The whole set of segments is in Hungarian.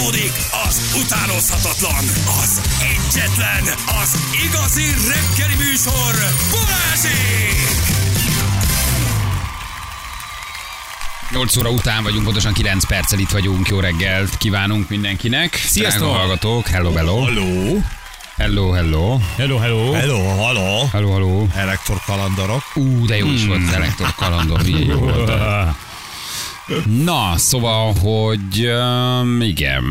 Folytatódik az utánozhatatlan, az egyetlen, az igazi reggeli műsor, Balázsék! 8 óra után vagyunk, pontosan 9 perccel itt vagyunk. Jó reggelt kívánunk mindenkinek. Sziasztok! Drága hallgatók, hello, hello. Halló! Hello, hello. Hello, hello! Hello, halló! Hello, hello. Elektorkalandorok. Ú, de jó is volt az elektor kalandor, milyen jó volt. Na, szóval, hogy um, igen,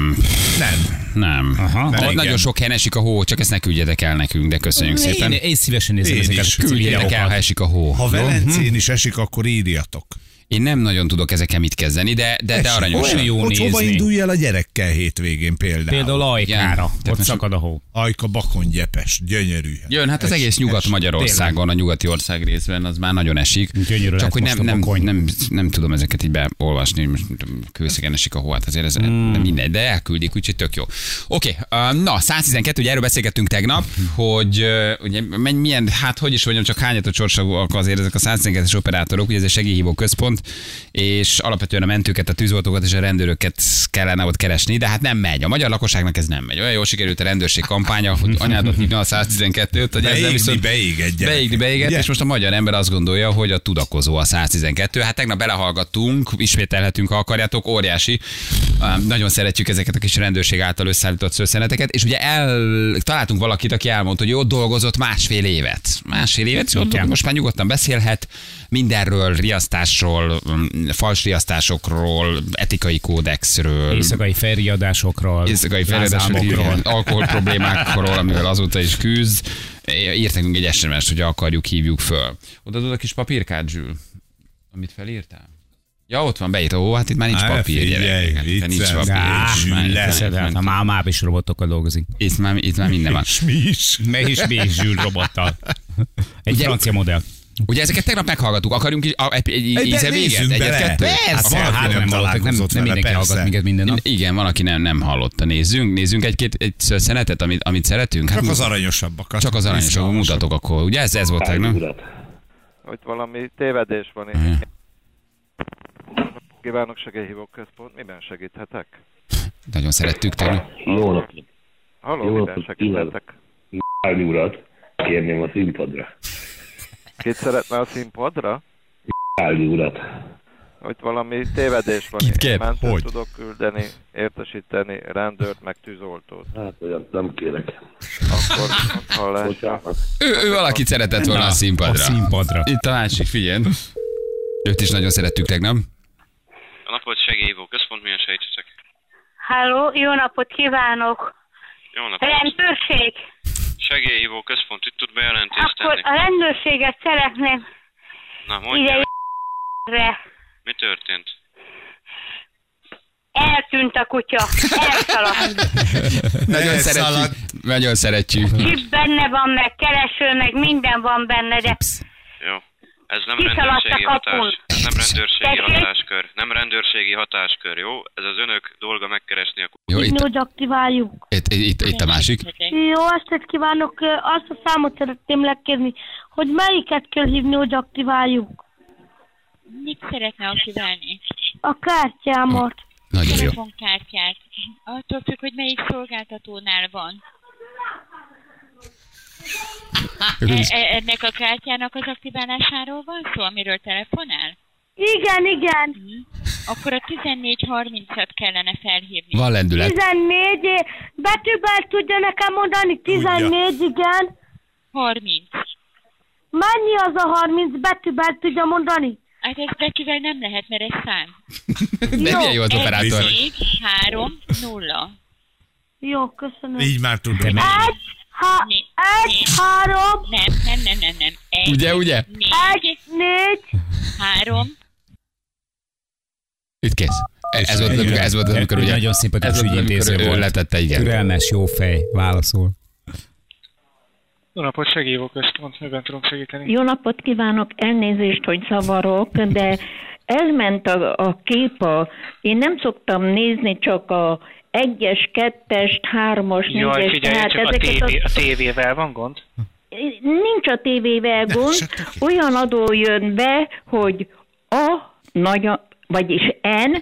Nem. nem. Aha. Igen. nagyon sok helyen esik a hó, csak ezt ne küldjetek el nekünk, de köszönjük szépen. Én, én szívesen nézem Én ezeket Küldjetek el, ha esik a hó. Ha? Velencén is esik, akkor írjatok. Én nem nagyon tudok ezekkel mit kezdeni, de, de, de aranyos. Olyan jó Hogy hova nézni. indulj el a gyerekkel hétvégén például? Például. Ajkára, Tehát ott most- szakad a hó. Ajka Bakon gyepes, gyönyörű. Jön, hát az Es- egész es- Nyugat-Magyarországon, a nyugati ország részben az már nagyon esik. Gyönyörű Csak hogy nem, a nem, bakony. nem, nem, tudom ezeket így beolvasni, most kőszegen esik a hó, hát azért ez mm. mindegy, de elküldik, úgyhogy tök jó. Oké, okay, na 112, ugye erről beszélgettünk tegnap, hogy uh, ugye milyen, hát hogy is mondjam, csak hányatott sorsagúak azért ezek a 112-es operátorok, ugye ez egy segélyhívó központ, és alapvetően a mentőket, a tűzoltókat és a rendőröket kellene ott keresni, de hát nem megy. A magyar lakosságnak ez nem megy. Olyan jól sikerült a rendőrség kampánya, hogy anyádat hívna a 112-t, hogy ezzel Beégni, viszont beégett gyerek. Beégni, beégett, Ugye? és most a magyar ember azt gondolja, hogy a tudakozó a 112. Hát tegnap belehallgattunk, ismételhetünk, ha akarjátok, óriási. Nagyon szeretjük ezeket a kis rendőrség által összeállított szőszeneteket, és ugye el, találtunk valakit, aki elmondta, hogy ott dolgozott másfél évet. Másfél évet, és ott most már nyugodtan beszélhet mindenről, riasztásról, um, fals riasztásokról, etikai kódexről. Éjszakai felriadásokról, Éjszakai lázálmokról. alkohol problémákról, amivel azóta is küzd. Írt nekünk egy SMS-t, hogy akarjuk, hívjuk föl. Oda tudod a kis papírkát, Zsül? Amit felírtál? Ja, ott van, beírta. Ó, hát itt már nincs Á, papír, gyerekek. Hát itt nincs papír. Á, Leszed, hát a mámáp is robotokkal dolgozik. Itt már, itt már minden van. És mi is? Me is mi is zsűl robottal. Egy Ugye- francia modell. Ugye ezeket tegnap meghallgattuk. Akarjunk is, a, egy, egy, Egy- íze véget? Egyet, bele. kettő? Persze, Hát, hát nem nem hallottak, nem, nem mindenki persze. hallgat minket minden nap. Igen, van, aki nem, nem hallotta. Nézzünk, nézzünk egy-két egy szösszenetet, amit, amit szeretünk. Hát Csak az aranyosabbakat. csak az aranyosok, mutatok akkor. Ugye ez, ez volt tegnap? hogy valami tévedés van itt. Kívánok segélyhívó központ, miben segíthetek? Nagyon szerettük tegnap. Jó napot! Halló, Jó miben segíthetek? Állni urat, kérném a színpadra. Kit szeretne a színpadra? Állni urat. Hogy valami tévedés van Kit? Mentőt Hogy? tudok küldeni, értesíteni, rendőrt, meg tűzoltót. Hát olyan nem kérek. Akkor. Bocsánat. Ő, ő valakit szeretett volna a A színpadra. színpadra. Itt a másik, figyelj. Őt is nagyon szerettük tegnap. A napot segélyhívó központ, milyen segítsetek? Halló, jó napot kívánok! Jó napot! Rendőrség! Segélyhívó központ, itt tud bejelentést Akkor tenni? a rendőrséget szeretném Na, ide mondja, re. mi történt? Eltűnt a kutya, elszaladt. Nagyon szeretjük. Nagyon szeretjük. Chip benne van, meg kereső, meg minden van benne, de Jó. Ez nem Kiszaladt a rendőrségi kapun. hatás. Ez nem rendőrségi Tessék? hatáskör. Nem rendőrségi hatáskör, jó? Ez az önök dolga megkeresni a ku- Jó, itt, aktiváljuk. itt, itt, itt a másik. Jó estét kívánok, azt a számot szeretném legkérni, hogy melyiket kell hívni, hogy aktiváljuk. Mit szeretne aktiválni? A kártyámat. Nagyon jó. Telefonkártyát. Attól függ, hogy melyik szolgáltatónál van. E- e- ennek a kártyának az aktiválásáról van szó, amiről telefonál? Igen, igen. Akkor a 1430-at kellene felhívni. Van lendület. 14, é- betűvel tudja nekem mondani? 14, igen. 30. Mennyi az a 30 betűvel tudja mondani? Hát ez betűvel nem lehet, mert ez szám. De milyen jó az operátor. 1, 3, 0. Jó, köszönöm. Így már tudom. Egy, ha, Né- egy, né- három, Nem, nem, nem, nem, nem. Egy, Ugye, ugye? Négy, egy, négy, három, Itt kész. Ez volt, amikor, ez volt, az, amikor ugye... nagyon szimpatikus ügyintéző volt. letette, igen. Türelmes, jó fej, válaszol. Jó napot, segélyhívó központ, miben tudunk segíteni? Jó napot kívánok, elnézést, hogy zavarok, de elment a, a kép, a, én nem szoktam nézni csak a egyes, kettest, hármas, Jaj, négyes, figyelj, csak a, tévé, a tévével van gond? Nincs a tévével gond, olyan adó jön be, hogy A, nagy, vagyis N,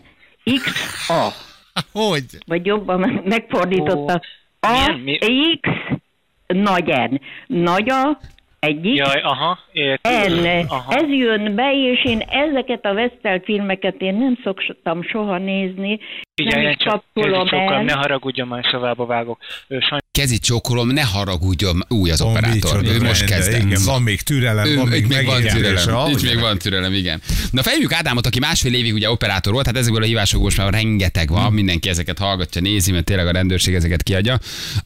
X, A. Hogy? vagy jobban megfordította. A? Mi- X, nagy N. Nagy A, egyik, Jaj, aha, értem. N. Aha. Ez jön be, és én ezeket a Western filmeket én nem szoktam soha nézni. Figyelj, nem is csak kapcsolom el. ne haragudjon, már szavába vágok. Ö, Sajnos Kezi csókolom, ne haragudjon, új az operátor. Ő most. Igen, van még türelem, Ő, van még még van türelem, itt még van türelem, igen. Na fejlődjük Ádámot, aki másfél évig ugye operátor volt, hát ezekből a hívásokból most már rengeteg van, mindenki ezeket hallgatja, nézi, mert tényleg a rendőrség ezeket kiadja.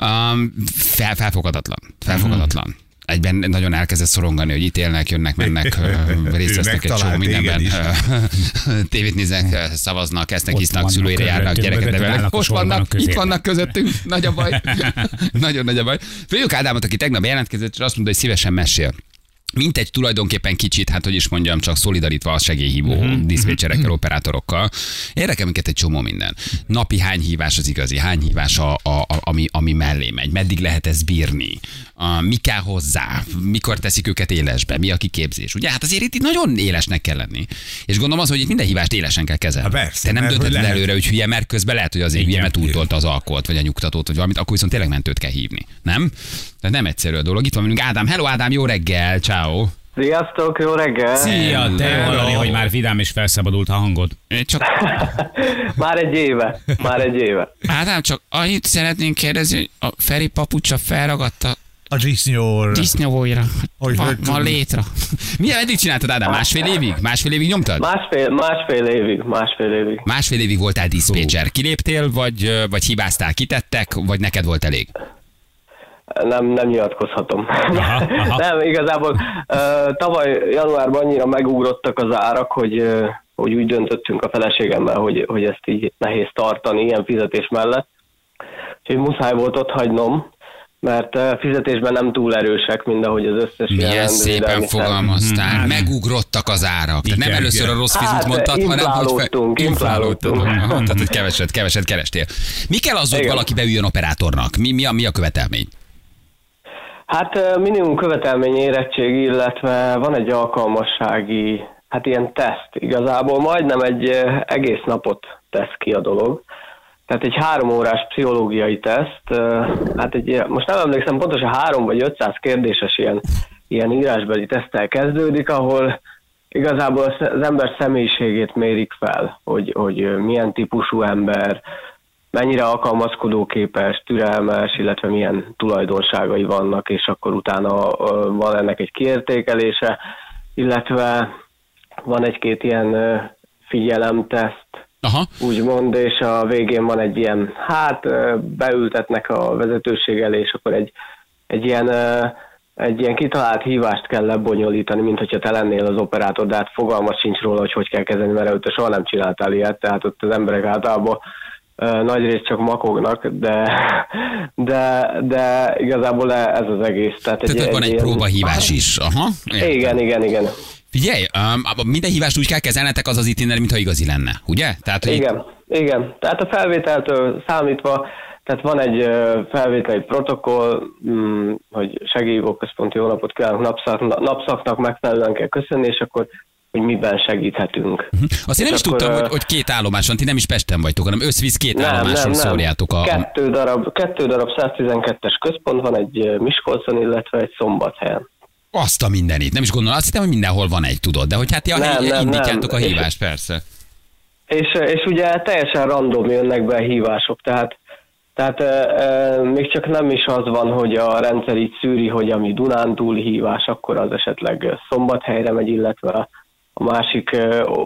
Um, fel, felfogadatlan, felfogadatlan. Egyben nagyon elkezdett szorongani, hogy ítélnek, jönnek, mennek, részt vesznek egy csomó mindenben. Tévét néznek, szavaznak, esznek, isznak, szülőire járnak, gyereket nevelnek. a vannak, itt vannak közöttünk, nagy a baj. Nagyon nagy a baj. Főjük Ádámot, aki tegnap jelentkezett, és azt mondta, hogy szívesen mesél. Mint egy tulajdonképpen kicsit, hát hogy is mondjam, csak szolidarítva a segélyhívó Mhm. uh-huh. diszpécserekkel, operátorokkal. Érdekel minket egy csomó minden. Napi hány hívás az igazi, hány hívás, a, a, a, ami, ami mellé megy, meddig lehet ezt bírni, a, mi kell hozzá, mikor teszik őket élesbe, mi a kiképzés. Ugye hát azért itt itt nagyon élesnek kell lenni. És gondolom az, hogy itt minden hívást élesen kell kezelni. Há, persze, Te nem döntöd lehet. előre, hogy hülye, mert közben lehet, hogy azért hülye, mert túltolta az alkoholt, vagy a nyugtatót, vagy valamit, akkor viszont tényleg mentőt kell hívni. Nem? Tehát nem egyszerű a dolog. Itt van velünk Ádám. Hello Ádám, jó reggel, ciao. Sziasztok, jó reggel! Szia, te Hello. hallani, hogy már vidám és felszabadult a hangod. Én Csak, Már egy éve, már egy éve. Ádám, csak annyit szeretnénk kérdezni, hogy a Feri papucsa felragadta A disznyor. disznóvóira. Hogy van tudod? létre. Milyen eddig csináltad, Ádám? Másfél évig? Másfél évig nyomtad? Másfél, másfél évig, másfél évig. Másfél évig voltál diszpécser. Kiléptél, vagy, vagy hibáztál, kitettek, vagy neked volt elég? Nem, nem nyilatkozhatom. Aha, aha. nem, igazából uh, tavaly januárban annyira megugrottak az árak, hogy, uh, hogy úgy döntöttünk a feleségemmel, hogy, hogy ezt így nehéz tartani ilyen fizetés mellett. Úgyhogy muszáj volt ott hagynom, mert uh, fizetésben nem túl erősek, mint ahogy az összes ilyen Milyen szépen rendvédelmi szerv. fogalmaztál. Megugrottak az árak. Tehát nem Igen, először a igen. rossz fizut Hát, mondtad, hanem hogy inflálódtunk, inflálódtunk. Aha, Tehát, hogy keveset, keveset kerestél. Mi kell az, hogy Igen. valaki beüljön operátornak? Mi, mi, a, mi a követelmény? Hát minimum követelmény érettségi, illetve van egy alkalmassági, hát ilyen teszt. Igazából majdnem egy egész napot tesz ki a dolog. Tehát egy három órás pszichológiai teszt, hát egy, most nem emlékszem pontosan három vagy 500 kérdéses ilyen, ilyen írásbeli teszttel kezdődik, ahol igazából az ember személyiségét mérik fel, hogy, hogy milyen típusú ember, mennyire alkalmazkodóképes, türelmes, illetve milyen tulajdonságai vannak, és akkor utána van ennek egy kiértékelése, illetve van egy-két ilyen figyelemteszt, Aha. úgymond, és a végén van egy ilyen, hát beültetnek a vezetőség elé, és akkor egy, egy ilyen egy ilyen kitalált hívást kell lebonyolítani, mint hogyha te lennél az operátor, de hát fogalmat sincs róla, hogy hogy kell kezelni, mert előtte soha nem csináltál ilyet, tehát ott az emberek általában ö, nagyrészt csak makognak, de, de, de igazából ez az egész. Tehát, Tehát hogy van egy ilyen- próbahívás is. Aha. Értem. Igen, igen, igen. Figyelj, um, minden hívást úgy kell kezelnetek az az itinér, mintha igazi lenne, ugye? Tehát, hogy Igen, igen. Tehát a felvételtől számítva, tehát van egy felvételi protokoll, mm, hogy segélyhívó központ jó napot kívánok, napszak, napszaknak megfelelően kell köszönni, és akkor hogy miben segíthetünk. Azt én nem És is akkor, tudtam, hogy, hogy két állomás van, ti nem is Pesten vagytok, hanem összvisz két állomásról szóljátok. A, a, Kettő darab, kettő darab 112-es központ van, egy Miskolcon, illetve egy Szombathelyen. azt a mindenit. Nem is gondolom, azt hittem, hogy mindenhol van egy, tudod, de hogy hát ti a Nem, nem, indítjátok nem. a És- hívást, persze. És, és ugye teljesen random jönnek be a hívások, tehát, tehát e, e, még csak nem is az van, hogy a rendszer így szűri, hogy ami Dunántúl hívás, akkor az esetleg szombathelyre megy, illetve a másik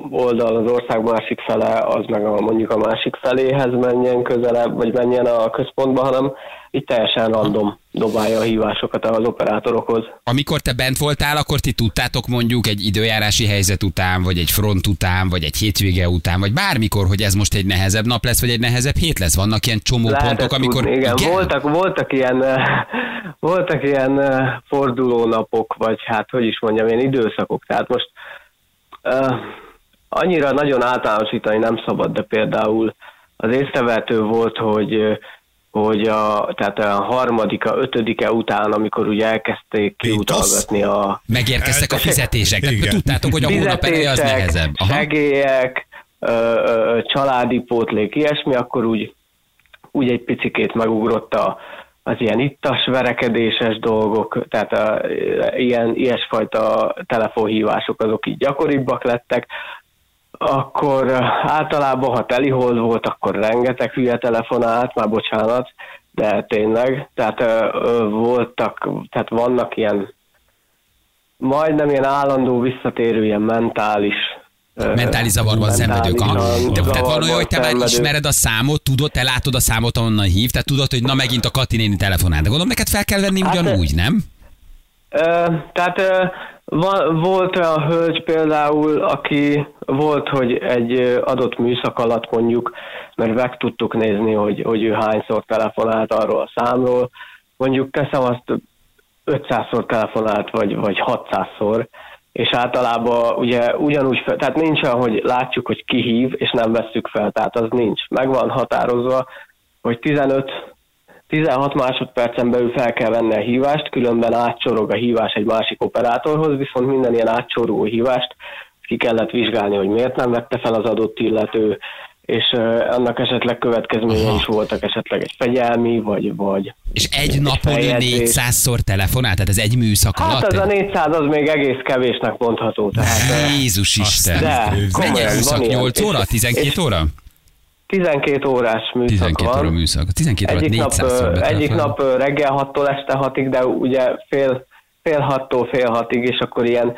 oldal, az ország másik fele, az meg a, mondjuk a másik feléhez menjen közelebb, vagy menjen a központba, hanem itt teljesen random dobálja a hívásokat az operátorokhoz. Amikor te bent voltál, akkor ti tudtátok mondjuk egy időjárási helyzet után, vagy egy front után, vagy egy hétvége után, vagy bármikor, hogy ez most egy nehezebb nap lesz, vagy egy nehezebb hét lesz. Vannak ilyen csomó Lehetett pontok, amikor... tudni, igen, Voltak, voltak ilyen, voltak ilyen fordulónapok, vagy hát, hogy is mondjam, ilyen időszakok. Tehát most uh, annyira nagyon általánosítani nem szabad, de például az észrevehető volt, hogy hogy a, tehát a harmadika, ötödike után, amikor ugye elkezdték kiutalgatni a Megérkeztek a fizetések, tehát Igen. tudtátok, hogy a hónap eleje az nehezebb. Aha. segélyek, ö, ö, családi pótlék, ilyesmi, akkor úgy, úgy egy picikét megugrott a, az ilyen ittas, verekedéses dolgok, tehát a, ilyen, ilyesfajta telefonhívások azok így gyakoribbak lettek, akkor általában, ha telihold volt, akkor rengeteg hülye telefonált, már bocsánat, de tényleg, tehát ö, ö, voltak, tehát vannak ilyen majdnem ilyen állandó visszatérő ilyen mentális Mentális zavarban szenvedők. Aha. De, tehát van olyan, hogy te már ismered a számot, tudod, te látod a számot, ahonnan hív, tehát tudod, hogy na megint a Kati néni telefonál. De gondolom, neked fel kell venni Hát, ugyanúgy, nem? Ö, tehát ö, volt olyan hölgy például, aki volt, hogy egy adott műszak alatt mondjuk, mert meg tudtuk nézni, hogy, hogy ő hányszor telefonált arról a számról, mondjuk teszem azt 500-szor telefonált, vagy, vagy 600-szor, és általában ugye ugyanúgy, fel, tehát nincs olyan, hogy látjuk, hogy ki hív, és nem vesszük fel, tehát az nincs. Meg van határozva, hogy 15 16 másodpercen belül fel kell venni a hívást, különben átcsorog a hívás egy másik operátorhoz, viszont minden ilyen átcsorgó hívást ki kellett vizsgálni, hogy miért nem vette fel az adott illető, és annak esetleg következménye is voltak, esetleg egy fegyelmi, vagy, vagy És egy napon ő feljegyzés. 400-szor telefonál, tehát ez egy műszak Hát alatt? az a 400 az még egész kevésnek mondható. Tehát, Jézus Isten! De, Mennyi komolyan, műszak? van ilyen. 8 óra? És- 12 és óra? 12 órás műszak 12 van. óra műszak. 12 óra Egyik nap, 400 ö, egyik nap reggel 6-tól este 6-ig, de ugye fél, fél 6-tól fél 6-ig, és akkor ilyen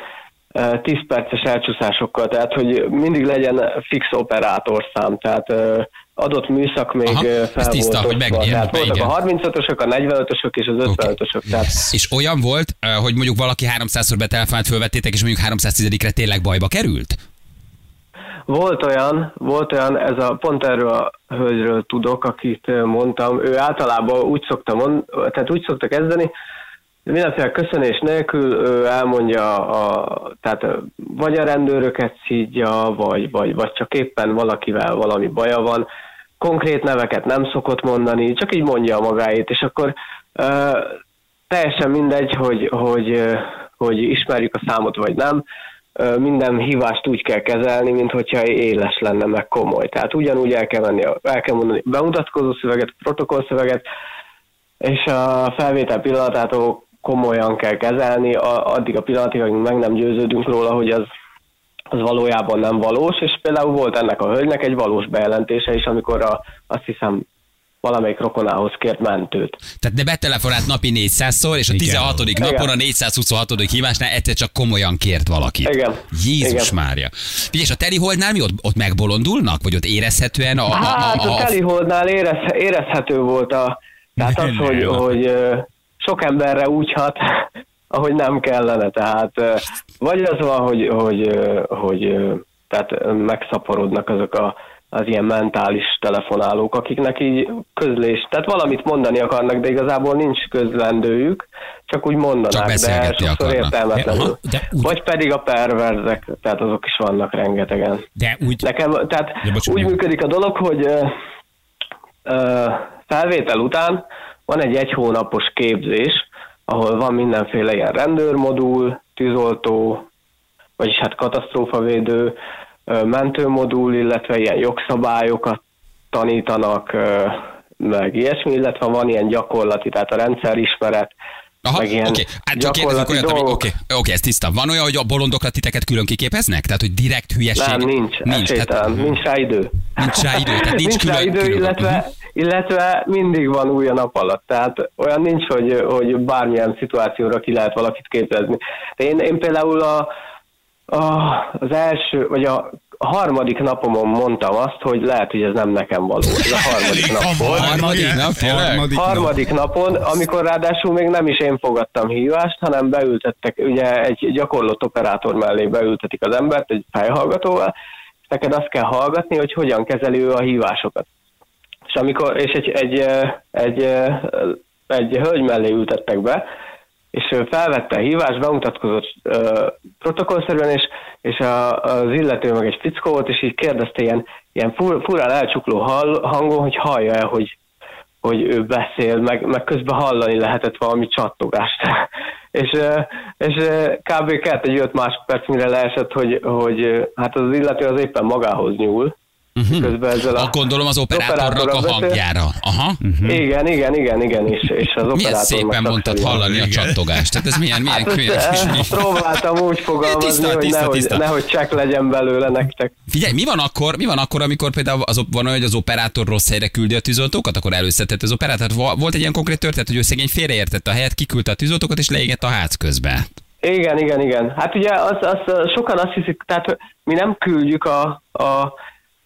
10 perces elcsúszásokkal, tehát hogy mindig legyen fix operátorszám, tehát adott műszak még Aha, fel tiszta, volt hogy Tehát voltak igen. a 35-ösök, a 45-ösök és az 55-ösök. Tehát És olyan volt, hogy mondjuk valaki 300-szor betelefonált, fölvettétek, és mondjuk 310-re tényleg bajba került? Volt olyan, volt olyan, ez a, pont erről a hölgyről tudok, akit mondtam, ő általában úgy szokta mond, tehát úgy szokta kezdeni, mindenféle köszönés nélkül ő elmondja, a, tehát vagy a rendőröket szídja, vagy, vagy, vagy csak éppen valakivel valami baja van, konkrét neveket nem szokott mondani, csak így mondja a magáét, és akkor ö, teljesen mindegy, hogy, hogy, hogy ismerjük a számot vagy nem, minden hívást úgy kell kezelni, mint hogyha éles lenne, meg komoly. Tehát ugyanúgy el kell, menni, el kell mondani bemutatkozó szöveget, a protokollszöveget, és a felvétel pillanatától komolyan kell kezelni, a, addig a pillanatig, amíg meg nem győződünk róla, hogy az, az valójában nem valós, és például volt ennek a hölgynek egy valós bejelentése is, amikor a, azt hiszem valamelyik rokonához kért mentőt. Tehát de betelefonált napi 400-szor, és a Igen. 16. Igen. napon a 426. hívásnál egyszer csak komolyan kért valakit. Igen. Jézus Igen. Mária. Figyelj, és a Teri Holdnál mi ott, ott megbolondulnak? Vagy ott érezhetően a... a, a, Hát a, a a teliholdnál érez, érezhető volt a, tehát az, hogy, hogy sok emberre úgy hat, ahogy nem kellene, tehát vagy az van, hogy, hogy, hogy tehát megszaporodnak azok a, az ilyen mentális telefonálók, akiknek így közlés, tehát valamit mondani akarnak, de igazából nincs közlendőjük, csak úgy mondanák, Csak de sokszor értelmetlenül. De Vagy pedig a perverzek, tehát azok is vannak rengetegen. De úgy... Nekem, tehát Ja, bocsánat. úgy működik a dolog, hogy ö, ö, felvétel után van egy egy hónapos képzés, ahol van mindenféle ilyen rendőrmodul, tűzoltó, vagyis hát katasztrófavédő, mentőmodul, illetve ilyen jogszabályokat tanítanak, meg ilyesmi, illetve van ilyen gyakorlati, tehát a rendszerismeret, Aha, meg oké, ilyen okay. hát csak kérdezünk olyat, ami, oké, okay. okay, ez tiszta. Van olyan, hogy a bolondokra titeket külön kiképeznek? Tehát, hogy direkt hülyeség? Nem, nincs, nincs, esélytelen, tehát, nincs rá idő. nincs rá idő, tehát nincs, nincs rá külön, idő, külön. illetve, illetve mindig van új a nap alatt. Tehát olyan nincs, hogy, hogy bármilyen szituációra ki lehet valakit képezni. De én, én például a, a, az első, vagy a, a harmadik napomon mondtam azt, hogy lehet, hogy ez nem nekem való. Ez a harmadik nap volt. Harmadik nap? Harmadik nap. Harmadik napon, amikor ráadásul még nem is én fogadtam hívást, hanem beültettek, ugye egy gyakorlott operátor mellé beültetik az embert egy fejhallgatóval, és neked azt kell hallgatni, hogy hogyan kezeli ő a hívásokat. És, amikor, és egy, egy, egy, eh, egy hölgy mellé ültettek be, és felvette a hívást, bemutatkozott uh, protokollszerűen, és, és a, az illető meg egy fickó volt, és így kérdezte ilyen, ilyen fur, furán elcsukló hall, hangon, hogy hallja el, hogy, hogy ő beszél, meg, meg közben hallani lehetett valami csattogást. és, ö, és ö, kb. kellett egy 5 másodperc, mire leesett, hogy, hogy ö, hát az illető az éppen magához nyúl, Közben ezzel a... A gondolom az operátornak a hangjára. Aha. Igen, igen, igen, igen, és, és az Milyen szépen mondtad hallani a csattogást. Tehát ez milyen, milyen Hát ezt, milyen eh, próbáltam úgy fogalmazni, Tiszta, hogy tiszta, nehogy, tiszta. nehogy csak legyen belőle nektek. Figyelj, mi van akkor, mi van akkor, amikor például az, van olyan, hogy az operátor rossz helyre küldi a tűzoltókat, akkor előszedett az operátor. Va- Volt egy ilyen konkrét történet, hogy ő szegény félreértette a helyet, kiküldte a tűzoltókat és leégett a ház közbe. Igen, igen, igen. Hát ugye az, az, sokan azt hiszik, tehát mi nem küldjük a, a,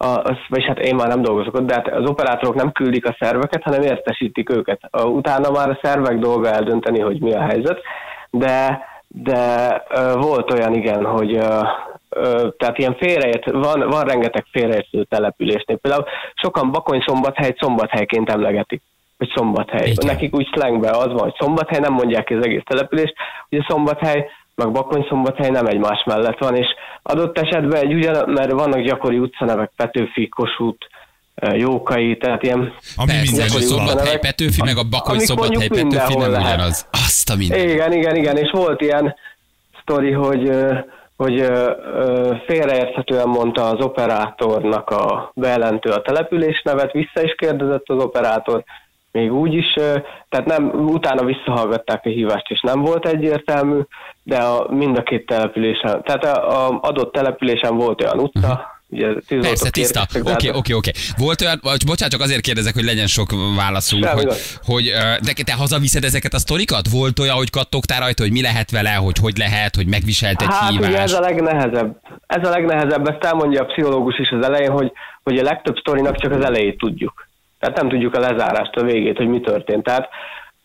a az, vagyis hát én már nem dolgozok ott, de hát az operátorok nem küldik a szerveket, hanem értesítik őket. A, utána már a szervek dolga eldönteni, hogy mi a helyzet, de, de ö, volt olyan igen, hogy ö, ö, tehát ilyen félreért, van, van rengeteg félreértő településnél. Például sokan Bakony szombathely szombathelyként emlegetik hogy szombathely. Igen. Nekik úgy slangbe az van, hogy szombathely, nem mondják ki az egész települést, ugye szombathely, meg Bakony szombathely nem egymás mellett van, és adott esetben egy ugyan, mert vannak gyakori utcanevek, Petőfi, Kossuth, eh, Jókai, tehát ilyen Ami minden szombathely, Petőfi, meg a Bakony szombathely, Petőfi nem lehet. ugyanaz. Azt a minden. Igen, igen, igen, és volt ilyen sztori, hogy, ö, hogy ö, félreérthetően mondta az operátornak a bejelentő a település nevet, vissza is kérdezett az operátor, még úgy is, tehát nem, utána visszahallgatták a hívást, és nem volt egyértelmű, de a, mind a két településen, tehát a, a adott településen volt olyan utca, ugye tűzoltók Persze, tiszta. Oké, hát- oké, oké. Volt olyan, vagy bocsánat, csak azért kérdezek, hogy legyen sok válaszunk, hogy, hogy de te hazaviszed ezeket a sztorikat? Volt olyan, hogy kattogtál rajta, hogy mi lehet vele, hogy hogy lehet, hogy megviselt egy Hát ugye ez hívást? a legnehezebb. Ez a legnehezebb, ezt elmondja a pszichológus is az elején, hogy, hogy a legtöbb sztorinak csak az elejét tudjuk. Tehát nem tudjuk a lezárást, a végét, hogy mi történt. Tehát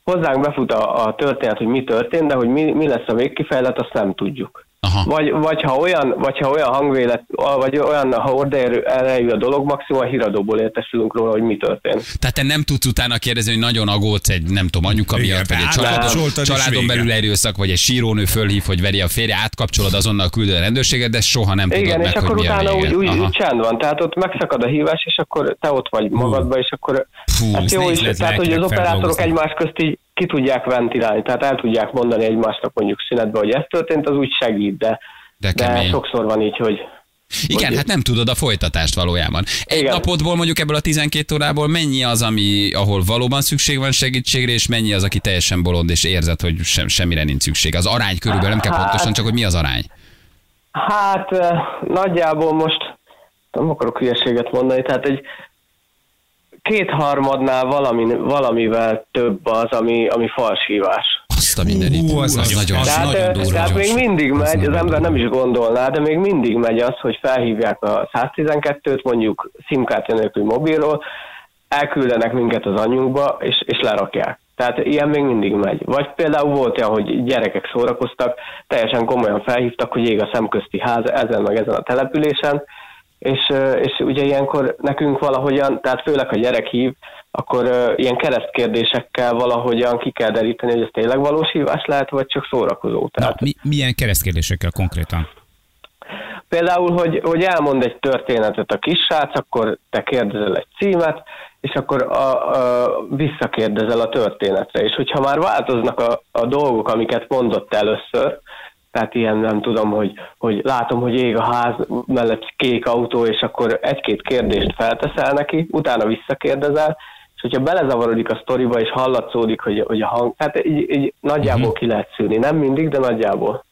hozzánk befut a, a történet, hogy mi történt, de hogy mi, mi lesz a végkifejlet, azt nem tudjuk. Aha. Vagy, vagy, ha olyan, vagy ha olyan hangvélet, vagy olyan, ha odaérő elejű a dolog, maximum a híradóból értesülünk róla, hogy mi történt. Tehát te nem tudsz utána kérdezni, hogy nagyon agódsz egy, nem tudom, anyuka Igen, miatt, vagy egy és családon belül erőszak, vagy egy sírónő fölhív, hogy veri a férje, átkapcsolod azonnal küldő a rendőrséget, de soha nem tudod Igen, meg, és hogy akkor a utána úgy, úgy, úgy csend van, tehát ott megszakad a hívás, és akkor te ott vagy magadba, és akkor Fú, hát ez jó lesz tehát hogy az operátorok egymás közt így ki tudják ventilálni, tehát el tudják mondani egymásnak mondjuk szünetbe, hogy ez történt, az úgy segít, de, De de sokszor van így, hogy Igen, Hogy- hát nem tudod a folytatást valójában. Egy Igen. napodból mondjuk ebből a 12 órából mennyi az, ami, ahol valóban szükség van segítségre, és mennyi az, aki teljesen bolond, és érzed, hogy sem, semmire nincs szükség. Az arány körülbelül nem kell Hát- pontosan, csak hogy mi az arány. Hát eh, nagyjából most nem akarok hülyeséget mondani, tehát egy kétharmadnál valami, valamivel több az, ami, ami falsívás. Azt a mindenit. Hú, az az nagyon- nagyon, az Tehát, nagyon eh, durva. tehát még mindig Az megy, az nagyon ember nem is gondolná, de még mindig megy az, hogy felhívják a 112-t, mondjuk szimkártya nélkül mobilról, elküldenek minket az anyunkba, és, és lerakják. Tehát ilyen még mindig megy. Vagy például volt olyan, hogy gyerekek szórakoztak, teljesen komolyan felhívtak, hogy ég a szemközti ház ezen meg ezen a településen, és, és ugye ilyenkor nekünk valahogyan, tehát főleg ha gyerek hív, akkor ilyen keresztkérdésekkel valahogyan ki kell deríteni, hogy ez tényleg valós hívás lehet, vagy csak szórakozó. Na, Tehát mi, milyen keresztkérdésekkel konkrétan? Például, hogy, hogy elmond egy történetet a kissrác, akkor te kérdezel egy címet, és akkor a, a, visszakérdezel a történetre. És hogyha már változnak a, a dolgok, amiket mondott először, tehát ilyen nem tudom, hogy, hogy látom, hogy ég a ház mellett kék autó, és akkor egy-két kérdést felteszel neki, utána visszakérdezel, és hogyha belezavarodik a sztoriba, és hallatszódik, hogy, hogy a hang, hát így, így nagyjából Mhm. ki lehet szűrni. Nem mindig, de nagyjából.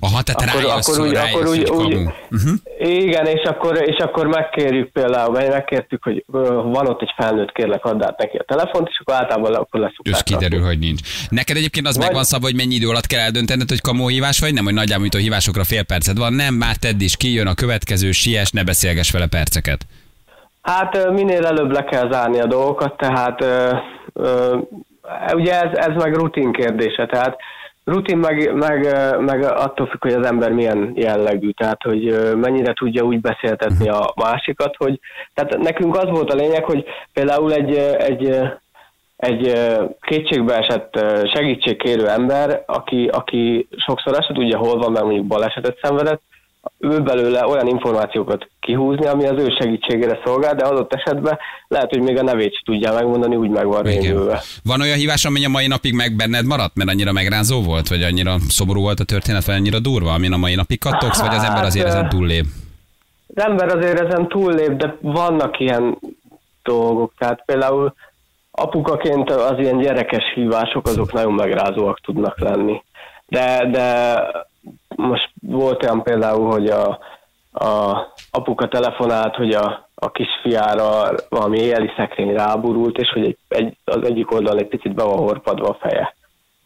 Aha, tehát Akkor- rájössz, akkor úgy- rájössz, akkor úgy- kamu. Uh-huh. Igen, és akkor, és akkor megkérjük például, vagy megkértük, hogy van ott egy felnőtt, kérlek add át neki a telefont, és akkor általában akkor leszokták. És kiderül, hogy nincs. Neked egyébként az Vagy- megvan szabva, hogy mennyi idő alatt kell eldöntened, hogy kamó hívás vagy, nem, hogy nagyjából, a hívásokra fél percet van, nem, már tedd is, kijön a következő, siess, ne beszélgess vele perceket. Hát minél előbb le kell zárni a dolgokat, tehát ugye ez, ez meg rutin kérdése, tehát rutin meg, meg, meg attól függ, hogy az ember milyen jellegű, tehát hogy mennyire tudja úgy beszéltetni a másikat, hogy tehát nekünk az volt a lényeg, hogy például egy, egy egy kétségbeesett segítségkérő ember, aki, aki sokszor azt tudja, hol van, mert mondjuk balesetet szenvedett, ő belőle olyan információkat kihúzni, ami az ő segítségére szolgál, de adott esetben lehet, hogy még a nevét sem tudja megmondani, úgy meg van rémülve. Van olyan hívás, ami a mai napig meg benned maradt, mert annyira megrázó volt, vagy annyira szomorú volt a történet, vagy annyira durva, amin a mai napig kattogsz, vagy az ember azért Hát, ezen túllép? az ember azért ezen túllép, de vannak ilyen dolgok. Tehát például apukaként az ilyen gyerekes hívások azok nagyon megrázóak tudnak lenni. De, de most volt olyan például, hogy a, a apuka telefonált, hogy a, a kisfiára valami éjjeli szekrény ráburult, és hogy egy, egy, az egyik oldalon egy picit be van horpadva a feje.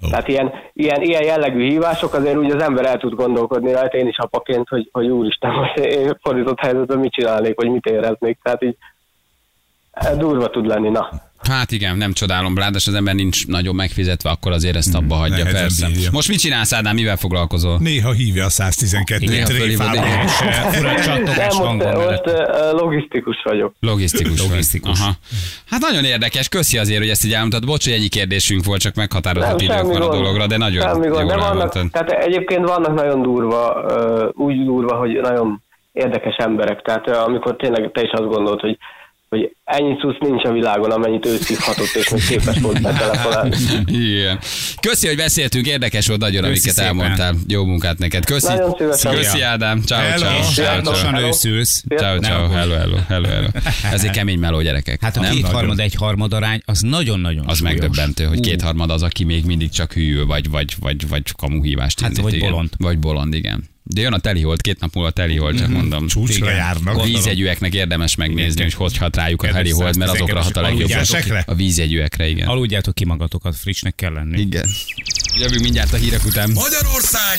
Oh. Tehát ilyen, ilyen, ilyen jellegű hívások azért úgy az ember el tud gondolkodni rajta, én is apaként, hogy, hogy úristen, most én fordított helyzetben mit csinálnék, vagy mit éreznék. Tehát így durva tud lenni, na. Hát igen, nem csodálom, ráadásul az ember nincs nagyon megfizetve, akkor azért ezt abba hagyja, nehezen persze. bírja. Most mit csinálsz, Ádám, mivel foglalkozol? Néha hívja a 112 Néha fölhívod, igen. Fura csattogás Nem, most, eh, logisztikus vagyok. Logisztikus. vagy. Logisztikus. Aha. Hát nagyon érdekes, köszi azért, hogy ezt így elmondtad. Bocs, hogy ennyi kérdésünk volt, csak meghatározott idők van a dologra, de nagyon semmi jól gond. De vannak, tehát egyébként vannak nagyon durva, ö, úgy durva, hogy nagyon érdekes emberek. Tehát ö, amikor tényleg te is azt gondolod, hogy hogy ennyi cusz nincs a világon, amennyit ő szívhatott, és még képes volt betelefonálni. Igen. Köszi, hogy beszéltünk, érdekes volt nagyon, Köszi amiket szépen. elmondtál. Jó munkát neked. Köszi. Nagyon szívesen. Köszi, Ádám. Ciao, Hello. ciao. ciao. őszülsz. Ciao, ciao. Hello, hello, hello, hello. Ez egy kemény meló gyerekek. Hát a nem? kétharmad, egyharmad arány, az nagyon-nagyon Az súlyos. megdöbbentő, hogy kétharmad az, aki még mindig csak hűl, vagy, vagy, vagy, vagy kamuhívást Hát, vagy bolond. Vagy bolond, igen. De jön a telihold, két nap múlva telihold, csak mondom. Csúcsra Igen. járnak. A vízjegyűeknek érdemes megnézni, hogy hogy hat rájuk a Kedves helihold, mert azokra hat a legjobb. A vízjegyűekre, igen. Aludjátok ki magatokat, frissnek kell lenni. Igen. Jövünk mindjárt a hírek után. Magyarország